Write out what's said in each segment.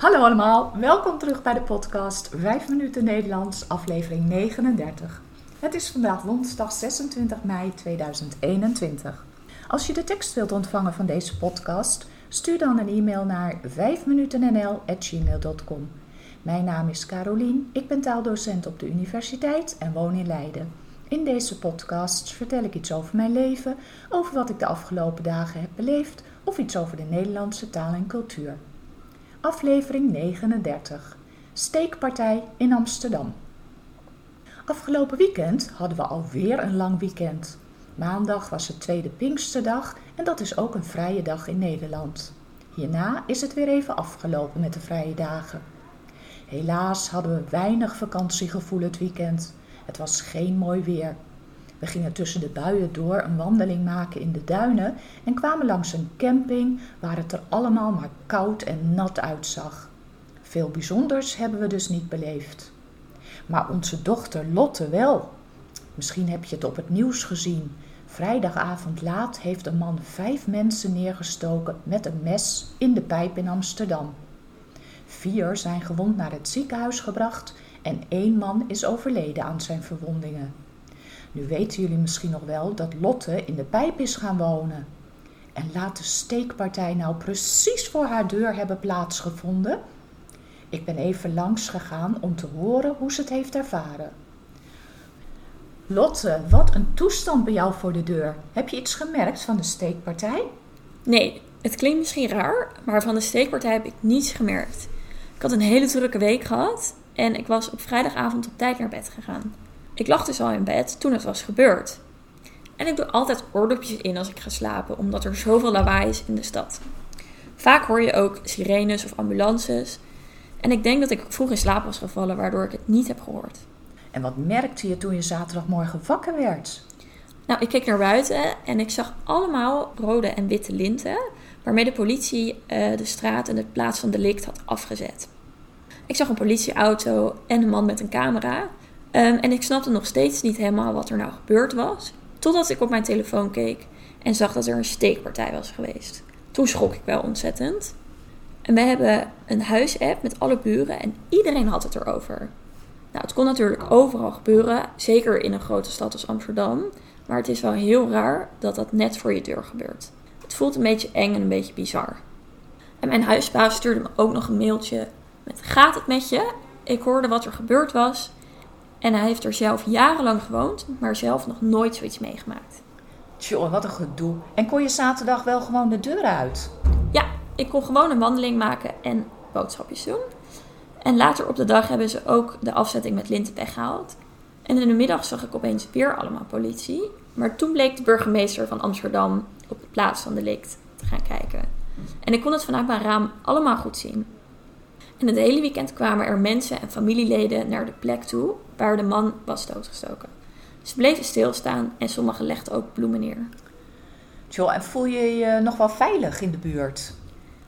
Hallo allemaal, welkom terug bij de podcast 5 minuten Nederlands, aflevering 39. Het is vandaag woensdag 26 mei 2021. Als je de tekst wilt ontvangen van deze podcast, stuur dan een e-mail naar 5minutennl.gmail.com. Mijn naam is Carolien, ik ben taaldocent op de universiteit en woon in Leiden. In deze podcast vertel ik iets over mijn leven, over wat ik de afgelopen dagen heb beleefd of iets over de Nederlandse taal en cultuur. Aflevering 39. Steekpartij in Amsterdam. Afgelopen weekend hadden we alweer een lang weekend. Maandag was het tweede Pinksterdag en dat is ook een vrije dag in Nederland. Hierna is het weer even afgelopen met de vrije dagen. Helaas hadden we weinig vakantiegevoel het weekend. Het was geen mooi weer. We gingen tussen de buien door een wandeling maken in de duinen en kwamen langs een camping waar het er allemaal maar koud en nat uitzag. Veel bijzonders hebben we dus niet beleefd. Maar onze dochter Lotte wel. Misschien heb je het op het nieuws gezien. Vrijdagavond laat heeft een man vijf mensen neergestoken met een mes in de pijp in Amsterdam. Vier zijn gewond naar het ziekenhuis gebracht en één man is overleden aan zijn verwondingen. Nu weten jullie misschien nog wel dat Lotte in de pijp is gaan wonen. En laat de steekpartij nou precies voor haar deur hebben plaatsgevonden? Ik ben even langs gegaan om te horen hoe ze het heeft ervaren. Lotte, wat een toestand bij jou voor de deur. Heb je iets gemerkt van de steekpartij? Nee, het klinkt misschien raar, maar van de steekpartij heb ik niets gemerkt. Ik had een hele drukke week gehad en ik was op vrijdagavond op tijd naar bed gegaan. Ik lag dus al in bed toen het was gebeurd. En ik doe altijd oordopjes in als ik ga slapen, omdat er zoveel lawaai is in de stad. Vaak hoor je ook sirenes of ambulances. En ik denk dat ik vroeg in slaap was gevallen, waardoor ik het niet heb gehoord. En wat merkte je toen je zaterdagmorgen wakker werd? Nou, ik keek naar buiten en ik zag allemaal rode en witte linten, waarmee de politie uh, de straat en de plaats van delict had afgezet. Ik zag een politieauto en een man met een camera. Um, en ik snapte nog steeds niet helemaal wat er nou gebeurd was. Totdat ik op mijn telefoon keek en zag dat er een steekpartij was geweest. Toen schrok ik wel ontzettend. En we hebben een huisapp met alle buren en iedereen had het erover. Nou, het kon natuurlijk overal gebeuren, zeker in een grote stad als Amsterdam. Maar het is wel heel raar dat dat net voor je deur gebeurt. Het voelt een beetje eng en een beetje bizar. En mijn huisbaas stuurde me ook nog een mailtje met: Gaat het met je? Ik hoorde wat er gebeurd was en hij heeft er zelf jarenlang gewoond, maar zelf nog nooit zoiets meegemaakt. Tjoh, wat een gedoe. En kon je zaterdag wel gewoon de deur uit? Ja, ik kon gewoon een wandeling maken en boodschapjes doen. En later op de dag hebben ze ook de afzetting met linten weggehaald. En in de middag zag ik opeens weer allemaal politie. Maar toen bleek de burgemeester van Amsterdam op de plaats van delict te gaan kijken. En ik kon het vanuit mijn raam allemaal goed zien. En het hele weekend kwamen er mensen en familieleden naar de plek toe waar de man was doodgestoken. Ze bleven stilstaan en sommigen legden ook bloemen neer. Jo, en voel je je nog wel veilig in de buurt?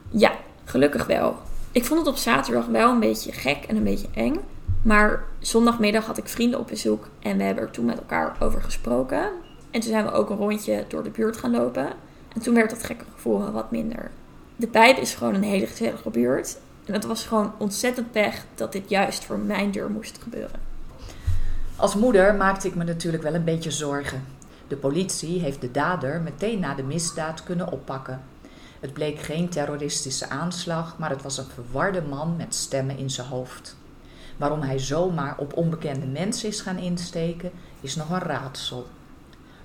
Ja, gelukkig wel. Ik vond het op zaterdag wel een beetje gek en een beetje eng. Maar zondagmiddag had ik vrienden op bezoek en we hebben er toen met elkaar over gesproken. En toen zijn we ook een rondje door de buurt gaan lopen. En toen werd dat gekke gevoel wel wat minder. De pijp is gewoon een hele gezellige buurt. En het was gewoon ontzettend pech dat dit juist voor mijn deur moest gebeuren. Als moeder maakte ik me natuurlijk wel een beetje zorgen. De politie heeft de dader meteen na de misdaad kunnen oppakken. Het bleek geen terroristische aanslag, maar het was een verwarde man met stemmen in zijn hoofd. Waarom hij zomaar op onbekende mensen is gaan insteken, is nog een raadsel.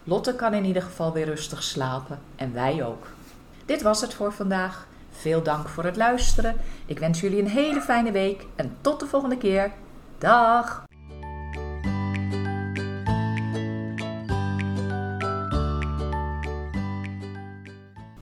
Lotte kan in ieder geval weer rustig slapen en wij ook. Dit was het voor vandaag. Veel dank voor het luisteren. Ik wens jullie een hele fijne week en tot de volgende keer. Dag!